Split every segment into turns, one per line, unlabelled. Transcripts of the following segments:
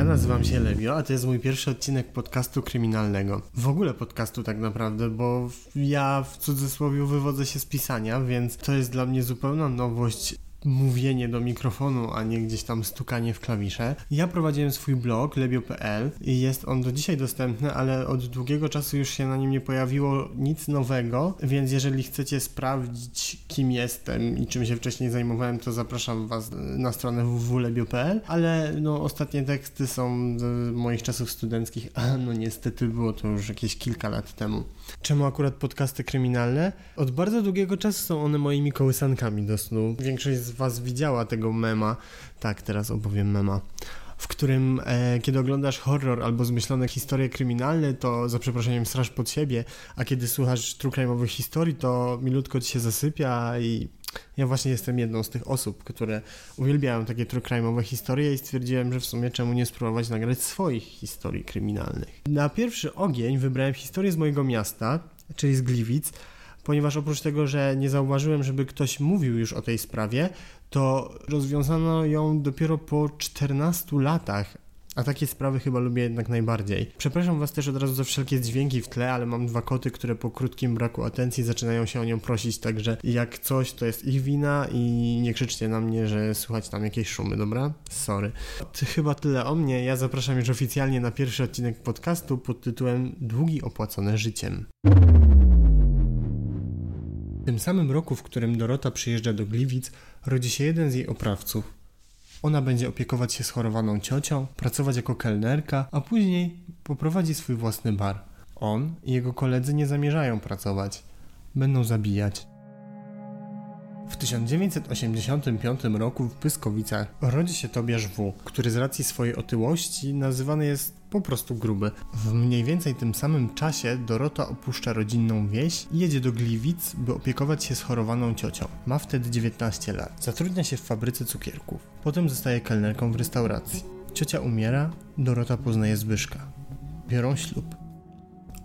Ja nazywam się Lewio, a to jest mój pierwszy odcinek podcastu kryminalnego. W ogóle podcastu tak naprawdę, bo ja w cudzysłowie wywodzę się z pisania, więc to jest dla mnie zupełna nowość mówienie do mikrofonu, a nie gdzieś tam stukanie w klawisze. Ja prowadziłem swój blog lebio.pl i jest on do dzisiaj dostępny, ale od długiego czasu już się na nim nie pojawiło nic nowego, więc jeżeli chcecie sprawdzić kim jestem i czym się wcześniej zajmowałem, to zapraszam Was na stronę www.lebio.pl, ale no ostatnie teksty są z moich czasów studenckich, a no niestety było to już jakieś kilka lat temu. Czemu akurat podcasty kryminalne? Od bardzo długiego czasu są one moimi kołysankami do snu. Większość z Was widziała tego mema. Tak, teraz opowiem mema w którym e, kiedy oglądasz horror albo zmyślone historie kryminalne, to za przeproszeniem strasz pod siebie, a kiedy słuchasz true historii, to milutko ci się zasypia i ja właśnie jestem jedną z tych osób, które uwielbiają takie true historie i stwierdziłem, że w sumie czemu nie spróbować nagrać swoich historii kryminalnych. Na pierwszy ogień wybrałem historię z mojego miasta, czyli z Gliwic, ponieważ oprócz tego, że nie zauważyłem, żeby ktoś mówił już o tej sprawie, to rozwiązano ją dopiero po 14 latach, a takie sprawy chyba lubię jednak najbardziej. Przepraszam Was też od razu za wszelkie dźwięki w tle, ale mam dwa koty, które po krótkim braku atencji zaczynają się o nią prosić, także jak coś, to jest ich wina i nie krzyczcie na mnie, że słychać tam jakieś szumy, dobra? Sorry. To chyba tyle o mnie. Ja zapraszam już oficjalnie na pierwszy odcinek podcastu pod tytułem Długi opłacone życiem. Tym samym roku, w którym Dorota przyjeżdża do Gliwic, rodzi się jeden z jej oprawców. Ona będzie opiekować się schorowaną ciocią, pracować jako kelnerka, a później poprowadzi swój własny bar. On i jego koledzy nie zamierzają pracować. Będą zabijać. W 1985 roku w Pyskowicach rodzi się Tobiasz W., który z racji swojej otyłości nazywany jest po prostu gruby. W mniej więcej tym samym czasie Dorota opuszcza rodzinną wieś i jedzie do Gliwic, by opiekować się schorowaną ciocią. Ma wtedy 19 lat. Zatrudnia się w fabryce cukierków. Potem zostaje kelnerką w restauracji. Ciocia umiera, Dorota poznaje Zbyszka. Biorą ślub.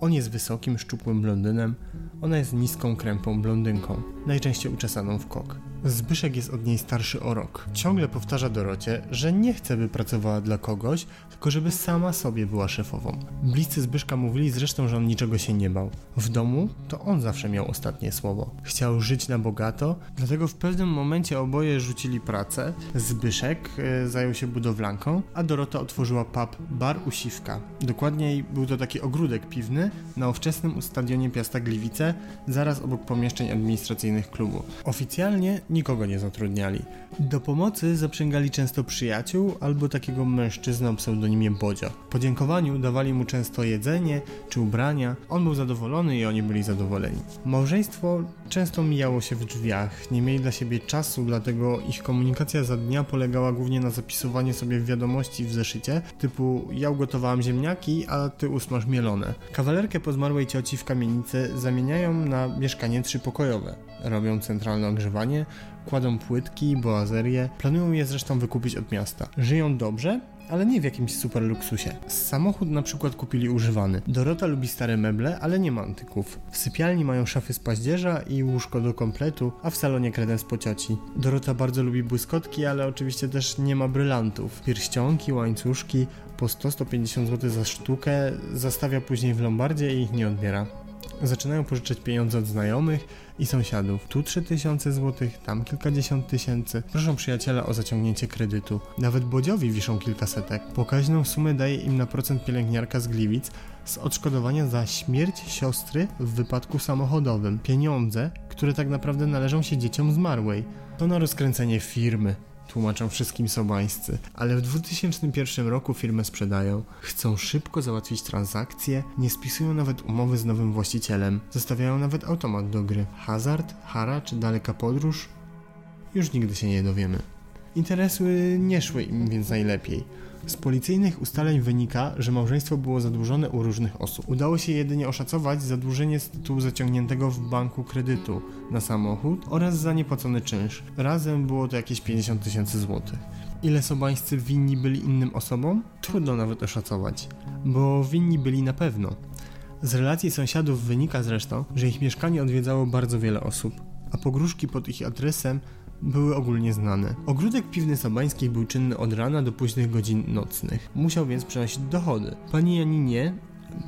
On jest wysokim, szczupłym blondynem, ona jest niską, krępą blondynką, najczęściej uczesaną w kok. Zbyszek jest od niej starszy o rok. Ciągle powtarza Dorocie, że nie chce, by pracowała dla kogoś, tylko żeby sama sobie była szefową. Bliscy Zbyszka mówili zresztą, że on niczego się nie bał. W domu to on zawsze miał ostatnie słowo. Chciał żyć na bogato, dlatego w pewnym momencie oboje rzucili pracę. Zbyszek e, zajął się budowlanką, a Dorota otworzyła pub Bar Usiwka. Dokładniej był to taki ogródek piwny na ówczesnym stadionie Piasta Gliwice, zaraz obok pomieszczeń administracyjnych klubu. Oficjalnie nikogo nie zatrudniali. Do pomocy zaprzęgali często przyjaciół albo takiego mężczyznę o pseudonimie Bodzio. W podziękowaniu dawali mu często jedzenie czy ubrania, on był zadowolony i oni byli zadowoleni. Małżeństwo często mijało się w drzwiach, nie mieli dla siebie czasu, dlatego ich komunikacja za dnia polegała głównie na zapisywaniu sobie wiadomości w zeszycie, typu ja ugotowałam ziemniaki, a ty usmaż mielone. Kawalerkę po zmarłej cioci w kamienicy zamieniają na mieszkanie trzypokojowe. Robią centralne ogrzewanie, kładą płytki, boazerię, planują je zresztą wykupić od miasta. Żyją dobrze, ale nie w jakimś super luksusie. Samochód na przykład kupili używany. Dorota lubi stare meble, ale nie ma antyków. W sypialni mają szafy z paździerza i łóżko do kompletu, a w salonie kredens po cioci. Dorota bardzo lubi błyskotki, ale oczywiście też nie ma brylantów. Pierścionki, łańcuszki, po 100-150 zł za sztukę, zastawia później w lombardzie i ich nie odbiera. Zaczynają pożyczać pieniądze od znajomych i sąsiadów. Tu 3000 zł, tam kilkadziesiąt tysięcy. Proszą przyjaciela o zaciągnięcie kredytu. Nawet Bodziowi wiszą kilkasetek. Pokaźną sumę daje im na procent pielęgniarka z Gliwic z odszkodowania za śmierć siostry w wypadku samochodowym. Pieniądze, które tak naprawdę należą się dzieciom zmarłej. To na rozkręcenie firmy tłumaczą wszystkim sobańscy, ale w 2001 roku firmę sprzedają. Chcą szybko załatwić transakcje, nie spisują nawet umowy z nowym właścicielem, zostawiają nawet automat do gry. Hazard, hara czy daleka podróż? Już nigdy się nie dowiemy. Interesy nie szły im więc najlepiej. Z policyjnych ustaleń wynika, że małżeństwo było zadłużone u różnych osób. Udało się jedynie oszacować zadłużenie z tytułu zaciągniętego w banku kredytu na samochód oraz za niepłacony czynsz. Razem było to jakieś 50 tysięcy złotych. Ile sobańscy winni byli innym osobom? Trudno nawet oszacować, bo winni byli na pewno. Z relacji sąsiadów wynika zresztą, że ich mieszkanie odwiedzało bardzo wiele osób, a pogróżki pod ich adresem były ogólnie znane. Ogródek piwny Sobańskich był czynny od rana do późnych godzin nocnych. Musiał więc przynosić dochody. Pani Janinie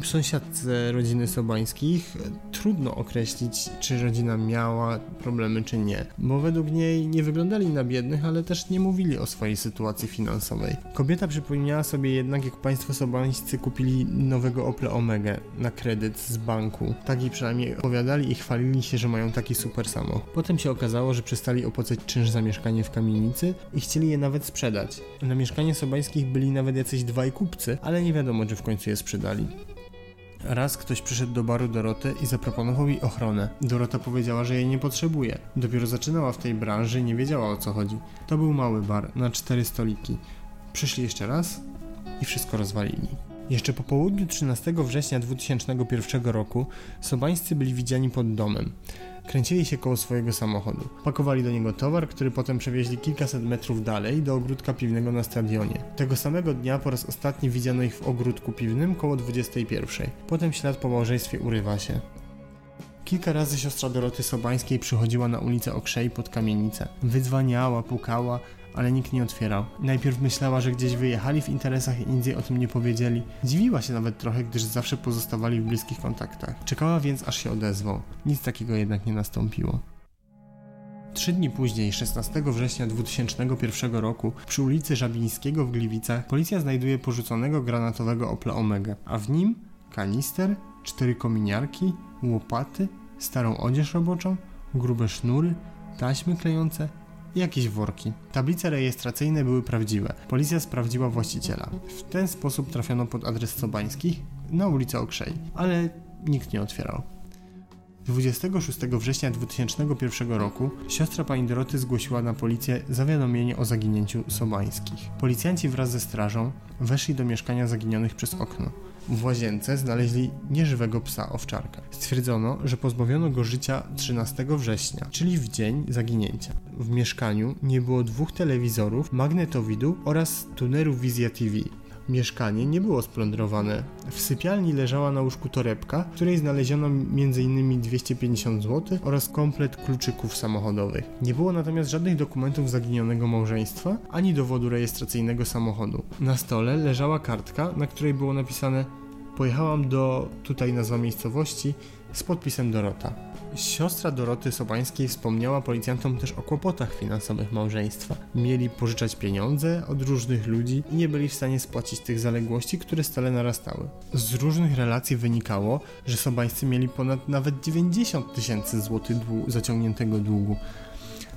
sąsiadce rodziny Sobańskich trudno określić, czy rodzina miała problemy, czy nie, bo według niej nie wyglądali na biednych, ale też nie mówili o swojej sytuacji finansowej. Kobieta przypomniała sobie jednak, jak państwo sobańscy kupili nowego Opla Omega na kredyt z banku. Tak jej przynajmniej opowiadali i chwalili się, że mają taki super samochód. Potem się okazało, że przestali opłacać czynsz za mieszkanie w kamienicy i chcieli je nawet sprzedać. Na mieszkanie Sobańskich byli nawet jacyś dwaj kupcy, ale nie wiadomo, czy w końcu je sprzedali. Raz ktoś przyszedł do baru Doroty i zaproponował jej ochronę. Dorota powiedziała, że jej nie potrzebuje. Dopiero zaczynała w tej branży nie wiedziała o co chodzi. To był mały bar na cztery stoliki. Przyszli jeszcze raz i wszystko rozwalili. Jeszcze po południu 13 września 2001 roku sobańscy byli widziani pod domem. Kręcili się koło swojego samochodu. Pakowali do niego towar, który potem przewieźli kilkaset metrów dalej do ogródka piwnego na stadionie. Tego samego dnia po raz ostatni widziano ich w ogródku piwnym koło 21. Potem ślad po małżeństwie urywa się. Kilka razy siostra Doroty Sobańskiej przychodziła na ulicę Okrzej pod kamienicę. Wydzwaniała, pukała, ale nikt nie otwierał. Najpierw myślała, że gdzieś wyjechali w interesach i nic jej o tym nie powiedzieli. Dziwiła się nawet trochę, gdyż zawsze pozostawali w bliskich kontaktach. Czekała więc, aż się odezwał. Nic takiego jednak nie nastąpiło. Trzy dni później, 16 września 2001 roku, przy ulicy Żabińskiego w Gliwicach, policja znajduje porzuconego granatowego Opla Omega, a w nim kanister, cztery kominiarki, łopaty, starą odzież roboczą, grube sznury, taśmy klejące jakieś worki. Tablice rejestracyjne były prawdziwe. Policja sprawdziła właściciela. W ten sposób trafiono pod adres Sobańskich na ulicę Okrzej, ale nikt nie otwierał. 26 września 2001 roku siostra pani Doroty zgłosiła na policję zawiadomienie o zaginięciu Sobańskich. Policjanci wraz ze strażą weszli do mieszkania zaginionych przez okno. W łazience znaleźli nieżywego psa owczarka. Stwierdzono, że pozbawiono go życia 13 września, czyli w dzień zaginięcia. W mieszkaniu nie było dwóch telewizorów, magnetowidu oraz tuneru Wizja TV. Mieszkanie nie było splądrowane. W sypialni leżała na łóżku torebka, w której znaleziono m.in. 250 zł oraz komplet kluczyków samochodowych. Nie było natomiast żadnych dokumentów zaginionego małżeństwa, ani dowodu rejestracyjnego samochodu. Na stole leżała kartka, na której było napisane Pojechałam do, tutaj nazwa miejscowości, z podpisem Dorota. Siostra Doroty Sobańskiej wspomniała policjantom też o kłopotach finansowych małżeństwa. Mieli pożyczać pieniądze od różnych ludzi i nie byli w stanie spłacić tych zaległości, które stale narastały. Z różnych relacji wynikało, że Sobańscy mieli ponad nawet 90 tysięcy złotych zaciągniętego długu.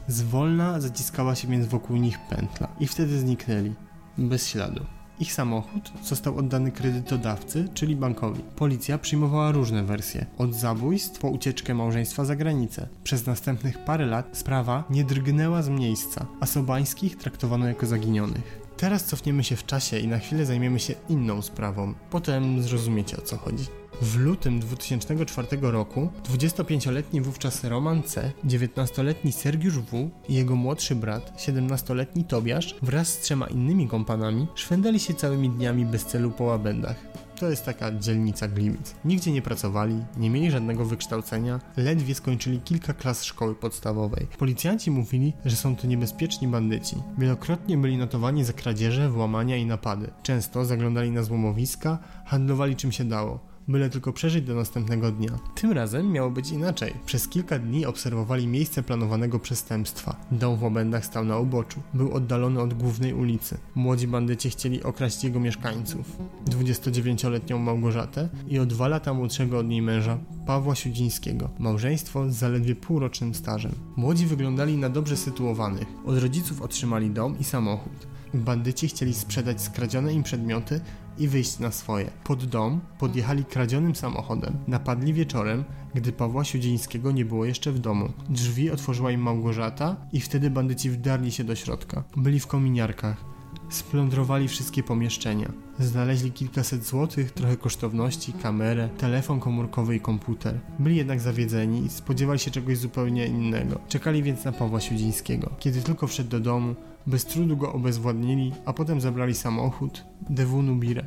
Zwolna zaciskała się więc wokół nich pętla i wtedy zniknęli. Bez śladu. Ich samochód został oddany kredytodawcy, czyli bankowi. Policja przyjmowała różne wersje, od zabójstw po ucieczkę małżeństwa za granicę. Przez następnych parę lat sprawa nie drgnęła z miejsca, a Sobańskich traktowano jako zaginionych. Teraz cofniemy się w czasie i na chwilę zajmiemy się inną sprawą. Potem zrozumiecie o co chodzi. W lutym 2004 roku 25-letni wówczas Roman C., 19-letni Sergiusz W. i jego młodszy brat, 17-letni Tobiasz, wraz z trzema innymi kompanami, szwendali się całymi dniami bez celu po łabędach. To jest taka dzielnica Gliwic. Nigdzie nie pracowali, nie mieli żadnego wykształcenia, ledwie skończyli kilka klas szkoły podstawowej. Policjanci mówili, że są to niebezpieczni bandyci. Wielokrotnie byli notowani za kradzieże, włamania i napady. Często zaglądali na złomowiska, handlowali czym się dało byle tylko przeżyć do następnego dnia. Tym razem miało być inaczej. Przez kilka dni obserwowali miejsce planowanego przestępstwa. Dom w Łabędach stał na uboczu. Był oddalony od głównej ulicy. Młodzi bandyci chcieli okraść jego mieszkańców. 29-letnią Małgorzatę i o dwa lata młodszego od niej męża, Pawła Siudzińskiego. Małżeństwo z zaledwie półrocznym stażem. Młodzi wyglądali na dobrze sytuowanych. Od rodziców otrzymali dom i samochód. Bandyci chcieli sprzedać skradzione im przedmioty i wyjść na swoje. Pod dom podjechali kradzionym samochodem. Napadli wieczorem, gdy Pawła Siudzińskiego nie było jeszcze w domu. Drzwi otworzyła im Małgorzata i wtedy bandyci wdarli się do środka. Byli w kominiarkach. Splądrowali wszystkie pomieszczenia. Znaleźli kilkaset złotych, trochę kosztowności, kamerę, telefon komórkowy i komputer. Byli jednak zawiedzeni i spodziewali się czegoś zupełnie innego. Czekali więc na Pawła Siudzińskiego. Kiedy tylko wszedł do domu, bez trudu go obezwładnili, a potem zabrali samochód, Dewunu Birę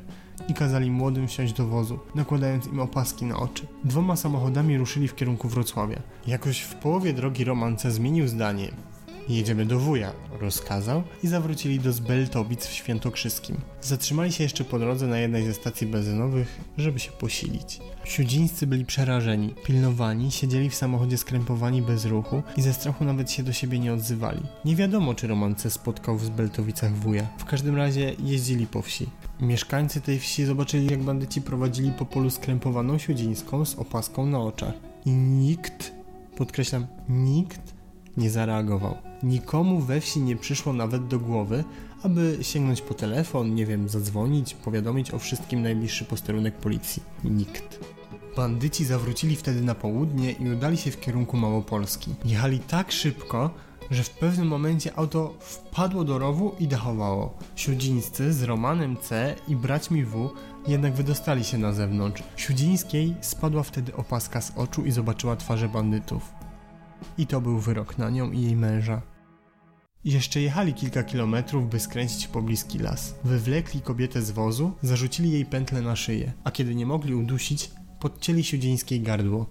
i kazali młodym wsiąść do wozu, nakładając im opaski na oczy. Dwoma samochodami ruszyli w kierunku Wrocławia. Jakoś w połowie drogi Romance zmienił zdanie Jedziemy do wuja, rozkazał i zawrócili do Zbeltowic w Świętokrzyskim. Zatrzymali się jeszcze po drodze na jednej ze stacji benzynowych, żeby się posilić. Siudzińscy byli przerażeni, pilnowani, siedzieli w samochodzie skrępowani bez ruchu i ze strachu nawet się do siebie nie odzywali. Nie wiadomo, czy Romance spotkał w Zbeltowicach wuja. W każdym razie jeździli po wsi. Mieszkańcy tej wsi zobaczyli, jak bandyci prowadzili po polu skrępowaną siudzińską z opaską na oczach. I nikt, podkreślam, nikt nie zareagował. Nikomu we wsi nie przyszło nawet do głowy, aby sięgnąć po telefon, nie wiem, zadzwonić, powiadomić o wszystkim najbliższy posterunek policji. Nikt. Bandyci zawrócili wtedy na południe i udali się w kierunku Małopolski. Jechali tak szybko, że w pewnym momencie auto wpadło do rowu i dachowało. Siudzińscy z Romanem C i braćmi W jednak wydostali się na zewnątrz. Siudzińskiej spadła wtedy opaska z oczu i zobaczyła twarze bandytów. I to był wyrok na nią i jej męża. Jeszcze jechali kilka kilometrów, by skręcić w pobliski las. Wywlekli kobietę z wozu, zarzucili jej pętlę na szyję, a kiedy nie mogli udusić, podcięli siudzieńskiej gardło.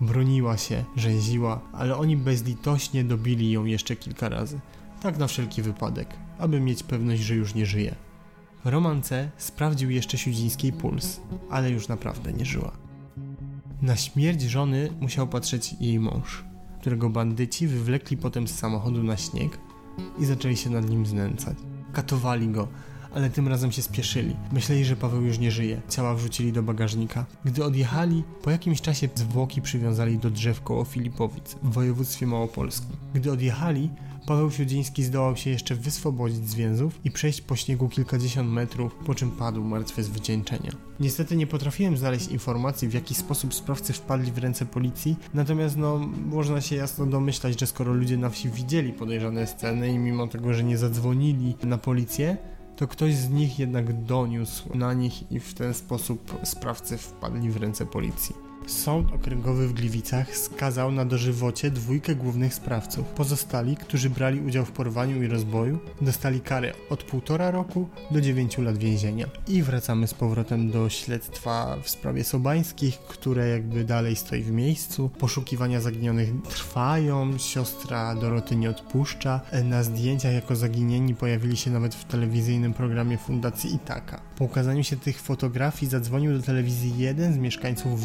Broniła się, rzęziła, ale oni bezlitośnie dobili ją jeszcze kilka razy. Tak na wszelki wypadek, aby mieć pewność, że już nie żyje. Roman C. sprawdził jeszcze siudzińskiej puls, ale już naprawdę nie żyła. Na śmierć żony musiał patrzeć jej mąż, którego bandyci wywlekli potem z samochodu na śnieg i zaczęli się nad nim znęcać. Katowali go, ale tym razem się spieszyli. Myśleli, że Paweł już nie żyje. Ciała wrzucili do bagażnika. Gdy odjechali, po jakimś czasie zwłoki przywiązali do drzew koło Filipowic w województwie małopolskim. Gdy odjechali, Paweł Siudziński zdołał się jeszcze wyswobodzić z więzów i przejść po śniegu kilkadziesiąt metrów, po czym padł martwy z wdzięczenia. Niestety nie potrafiłem znaleźć informacji, w jaki sposób sprawcy wpadli w ręce policji, natomiast no, można się jasno domyślać, że skoro ludzie na wsi widzieli podejrzane sceny i mimo tego, że nie zadzwonili na policję, to ktoś z nich jednak doniósł na nich i w ten sposób sprawcy wpadli w ręce policji. Sąd okręgowy w Gliwicach skazał na dożywocie dwójkę głównych sprawców. Pozostali, którzy brali udział w porwaniu i rozboju, dostali karę od półtora roku do 9 lat więzienia. I wracamy z powrotem do śledztwa w sprawie Sobańskich, które jakby dalej stoi w miejscu. Poszukiwania zaginionych trwają, siostra Doroty nie odpuszcza. Na zdjęciach jako zaginieni pojawili się nawet w telewizyjnym programie Fundacji Itaka. Po ukazaniu się tych fotografii zadzwonił do telewizji jeden z mieszkańców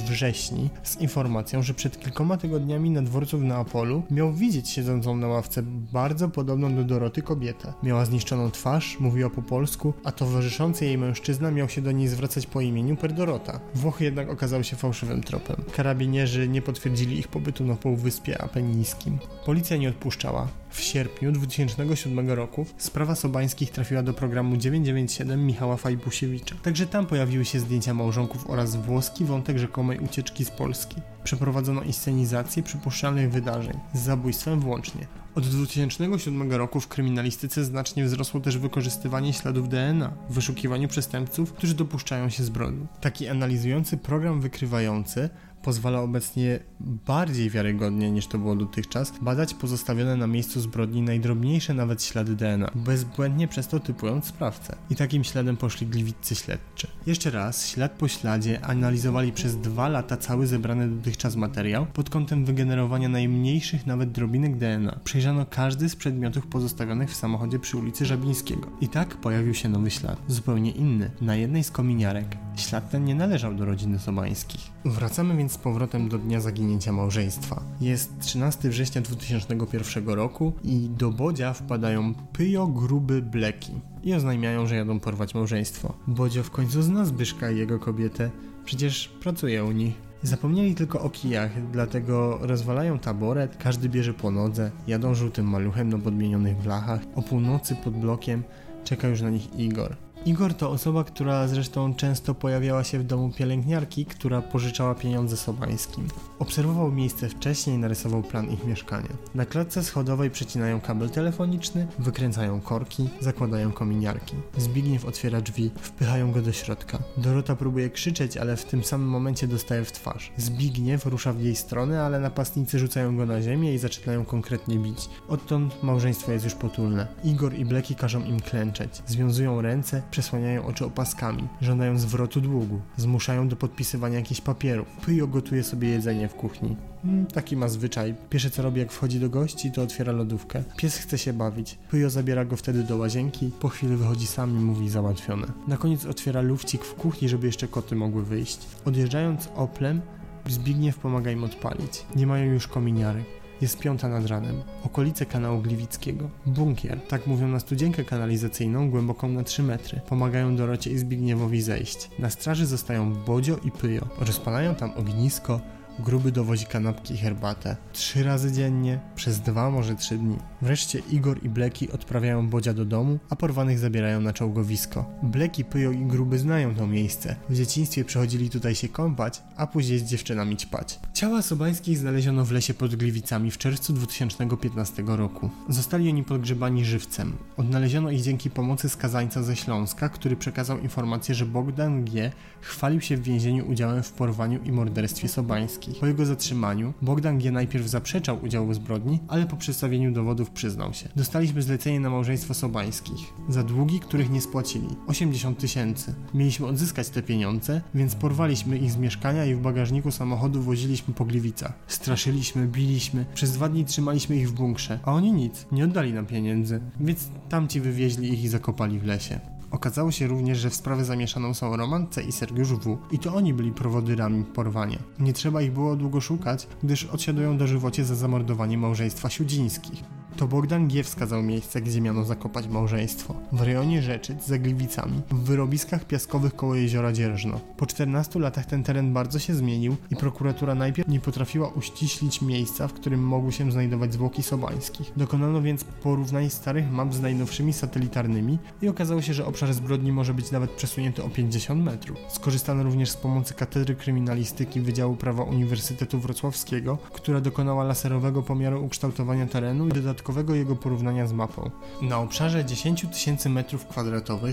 z informacją, że przed kilkoma tygodniami na dworcu w Neapolu miał widzieć siedzącą na ławce bardzo podobną do Doroty kobietę. Miała zniszczoną twarz, mówiła po polsku, a towarzyszący jej mężczyzna miał się do niej zwracać po imieniu per Dorota. Włochy jednak okazały się fałszywym tropem. Karabinierzy nie potwierdzili ich pobytu na Półwyspie Apenińskim. Policja nie odpuszczała. W sierpniu 2007 roku sprawa Sobańskich trafiła do programu 997 Michała Fajbusiewicza. Także tam pojawiły się zdjęcia małżonków oraz włoski wątek rzekomej ucieczki z Polski. Przeprowadzono inscenizację przypuszczalnych wydarzeń, z zabójstwem włącznie. Od 2007 roku w kryminalistyce znacznie wzrosło też wykorzystywanie śladów DNA w wyszukiwaniu przestępców, którzy dopuszczają się zbrodni. Taki analizujący program wykrywający pozwala obecnie bardziej wiarygodnie niż to było dotychczas badać pozostawione na miejscu zbrodni najdrobniejsze nawet ślady DNA, bezbłędnie przez to typując sprawcę. I takim śladem poszli gliwiccy śledczy. Jeszcze raz, ślad po śladzie analizowali przez dwa lata cały zebrany dotychczas materiał pod kątem wygenerowania najmniejszych nawet drobinek DNA. Przejrzano każdy z przedmiotów pozostawionych w samochodzie przy ulicy Żabińskiego. I tak pojawił się nowy ślad, zupełnie inny, na jednej z kominiarek. Ślad ten nie należał do rodziny Sobańskich. Wracamy więc z powrotem do dnia zaginięcia małżeństwa. Jest 13 września 2001 roku i do Bodzia wpadają pyjo gruby bleki i oznajmiają, że jadą porwać małżeństwo. Bodzio w końcu zna Zbyszka i jego kobietę, przecież pracuje u nich. Zapomnieli tylko o kijach, dlatego rozwalają taboret, każdy bierze po nodze, jadą żółtym maluchem na podmienionych blachach. O północy pod blokiem czeka już na nich Igor. Igor to osoba, która zresztą często pojawiała się w domu pielęgniarki, która pożyczała pieniądze Sobańskim. Obserwował miejsce wcześniej, narysował plan ich mieszkania. Na klatce schodowej przecinają kabel telefoniczny, wykręcają korki, zakładają kominiarki. Zbigniew otwiera drzwi, wpychają go do środka. Dorota próbuje krzyczeć, ale w tym samym momencie dostaje w twarz. Zbigniew rusza w jej stronę, ale napastnicy rzucają go na ziemię i zaczynają konkretnie bić. Odtąd małżeństwo jest już potulne. Igor i Bleki każą im klęczeć. Związują ręce, przesłaniają oczy opaskami, żądają zwrotu długu, zmuszają do podpisywania jakichś papierów. Pyjo gotuje sobie jedzenie w kuchni. Mm, taki ma zwyczaj. Pierwsze co robi jak wchodzi do gości, to otwiera lodówkę. Pies chce się bawić. Pyjo zabiera go wtedy do łazienki, po chwili wychodzi sam i mówi załatwione. Na koniec otwiera lufcik w kuchni, żeby jeszcze koty mogły wyjść. Odjeżdżając Oplem, Zbigniew pomaga im odpalić. Nie mają już kominiary. Jest piąta nad ranem. Okolice kanału Gliwickiego. Bunkier. Tak mówią na studzienkę kanalizacyjną głęboką na 3 metry. Pomagają Dorocie i Zbigniewowi zejść. Na straży zostają Bodzio i Pyjo. Rozpalają tam ognisko, Gruby dowozi kanapki i herbatę. Trzy razy dziennie, przez dwa, może trzy dni. Wreszcie Igor i Bleki odprawiają Bodzia do domu, a porwanych zabierają na czołgowisko. Bleki, Pyjo i Gruby znają to miejsce. W dzieciństwie przychodzili tutaj się kąpać, a później z dziewczynami ćpać. Ciała Sobańskich znaleziono w lesie pod Gliwicami w czerwcu 2015 roku. Zostali oni podgrzebani żywcem. Odnaleziono ich dzięki pomocy skazańca ze Śląska, który przekazał informację, że Bogdan G. chwalił się w więzieniu udziałem w porwaniu i morderstwie Sobańskich. Po jego zatrzymaniu Bogdan G. najpierw zaprzeczał udziału w zbrodni, ale po przedstawieniu dowodów przyznał się. Dostaliśmy zlecenie na małżeństwo Sobańskich. Za długi, których nie spłacili. 80 tysięcy. Mieliśmy odzyskać te pieniądze, więc porwaliśmy ich z mieszkania i w bagażniku samochodu woziliśmy po Gliwicach. Straszyliśmy, biliśmy, przez dwa dni trzymaliśmy ich w bunkrze, a oni nic, nie oddali nam pieniędzy, więc tamci wywieźli ich i zakopali w lesie. Okazało się również, że w sprawę zamieszaną są Roman C. i Sergiusz W. i to oni byli prowodyrami porwania. Nie trzeba ich było długo szukać, gdyż odsiadują dożywocie za zamordowanie małżeństwa Siudzińskich. To Bogdan G. wskazał miejsce, gdzie miano zakopać małżeństwo. W rejonie Rzeczyc za Gliwicami, w wyrobiskach piaskowych koło jeziora Dzierżno. Po 14 latach ten teren bardzo się zmienił i prokuratura najpierw nie potrafiła uściślić miejsca, w którym mogły się znajdować zwłoki sobańskich. Dokonano więc porównań starych map z najnowszymi satelitarnymi i okazało się, że obszar zbrodni może być nawet przesunięty o 50 metrów. Skorzystano również z pomocy Katedry Kryminalistyki Wydziału Prawa Uniwersytetu Wrocławskiego, która dokonała laserowego pomiaru ukształtowania terenu i dodatkowo jego porównania z mapą. Na obszarze 10 tysięcy m2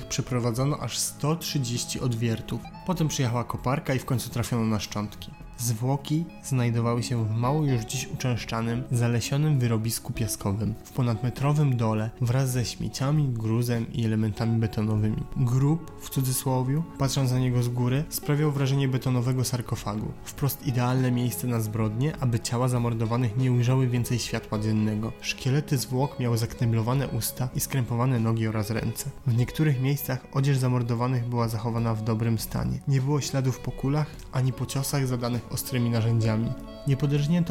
przeprowadzono aż 130 odwiertów. Potem przyjechała koparka i w końcu trafiono na szczątki. Zwłoki znajdowały się w mało już dziś uczęszczanym, zalesionym wyrobisku piaskowym, w ponadmetrowym dole, wraz ze śmieciami, gruzem i elementami betonowymi. Grób, w cudzysłowie, patrząc na niego z góry, sprawiał wrażenie betonowego sarkofagu. Wprost idealne miejsce na zbrodnie, aby ciała zamordowanych nie ujrzały więcej światła dziennego. Szkielety zwłok miały zakneblowane usta i skrępowane nogi oraz ręce. W niektórych miejscach odzież zamordowanych była zachowana w dobrym stanie. Nie było śladów po kulach, ani po ciosach zadanych ostrymi narzędziami. Nie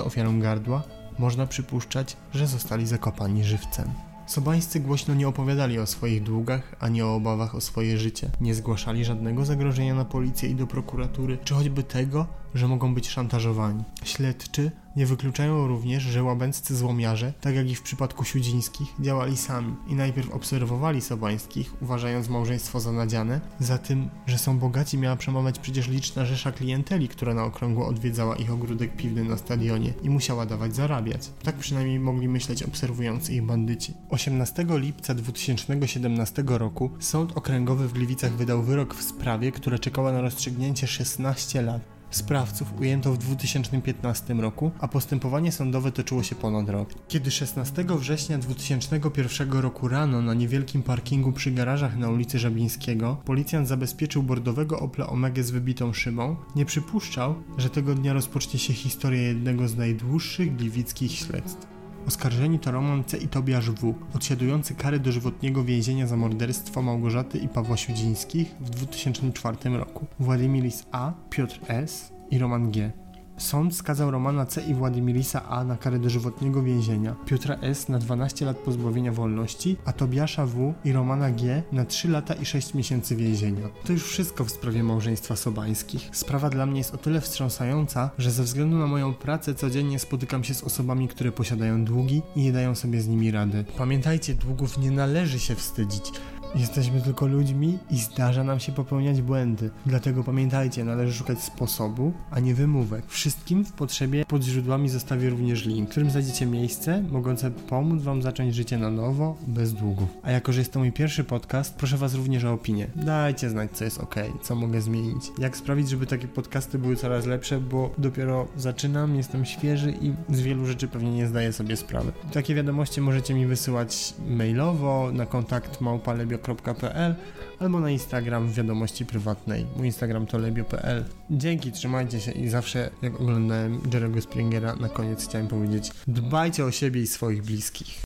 ofiarą gardła, można przypuszczać, że zostali zakopani żywcem. Sobańscy głośno nie opowiadali o swoich długach, ani o obawach o swoje życie. Nie zgłaszali żadnego zagrożenia na policję i do prokuratury, czy choćby tego, że mogą być szantażowani. Śledczy nie wykluczają również, że łabęccy złomiarze, tak jak i w przypadku Siudzińskich, działali sami i najpierw obserwowali Sobańskich, uważając małżeństwo za nadziane, za tym, że są bogaci miała przemawiać przecież liczna rzesza klienteli, która na okrągło odwiedzała ich ogródek piwny na stadionie i musiała dawać zarabiać. Tak przynajmniej mogli myśleć obserwujący ich bandyci. 18 lipca 2017 roku Sąd Okręgowy w Gliwicach wydał wyrok w sprawie, która czekała na rozstrzygnięcie 16 lat. Sprawców ujęto w 2015 roku, a postępowanie sądowe toczyło się ponad rok. Kiedy 16 września 2001 roku rano na niewielkim parkingu przy garażach na ulicy Żabińskiego policjant zabezpieczył bordowego Opla Omega z wybitą szybą, nie przypuszczał, że tego dnia rozpocznie się historia jednego z najdłuższych gliwickich śledztw. Oskarżeni to Roman C. i Tobiasz W., odsiadujący karę dożywotniego więzienia za morderstwo Małgorzaty i Pawła Siudzińskich w 2004 roku. Władimiris A., Piotr S. i Roman G. Sąd skazał Romana C. i Władimirisa A. na karę dożywotniego więzienia, Piotra S. na 12 lat pozbawienia wolności, a Tobiasza W. i Romana G. na 3 lata i 6 miesięcy więzienia. To już wszystko w sprawie małżeństwa Sobańskich. Sprawa dla mnie jest o tyle wstrząsająca, że ze względu na moją pracę codziennie spotykam się z osobami, które posiadają długi i nie dają sobie z nimi rady. Pamiętajcie, długów nie należy się wstydzić. Jesteśmy tylko ludźmi i zdarza nam się popełniać błędy. Dlatego pamiętajcie, należy szukać sposobu, a nie wymówek. Wszystkim w potrzebie pod źródłami zostawię również link, w którym znajdziecie miejsce mogące pomóc Wam zacząć życie na nowo, bez długów. A jako, że jest to mój pierwszy podcast, proszę Was również o opinię. Dajcie znać, co jest ok, co mogę zmienić. Jak sprawić, żeby takie podcasty były coraz lepsze, bo dopiero zaczynam, jestem świeży i z wielu rzeczy pewnie nie zdaję sobie sprawy. Takie wiadomości możecie mi wysyłać mailowo na kontakt małpalebio lebio.pl albo na Instagram w wiadomości prywatnej. Mój Instagram to lebio.pl. Dzięki, trzymajcie się i zawsze jak oglądałem Jerego Springera na koniec chciałem powiedzieć dbajcie o siebie i swoich bliskich.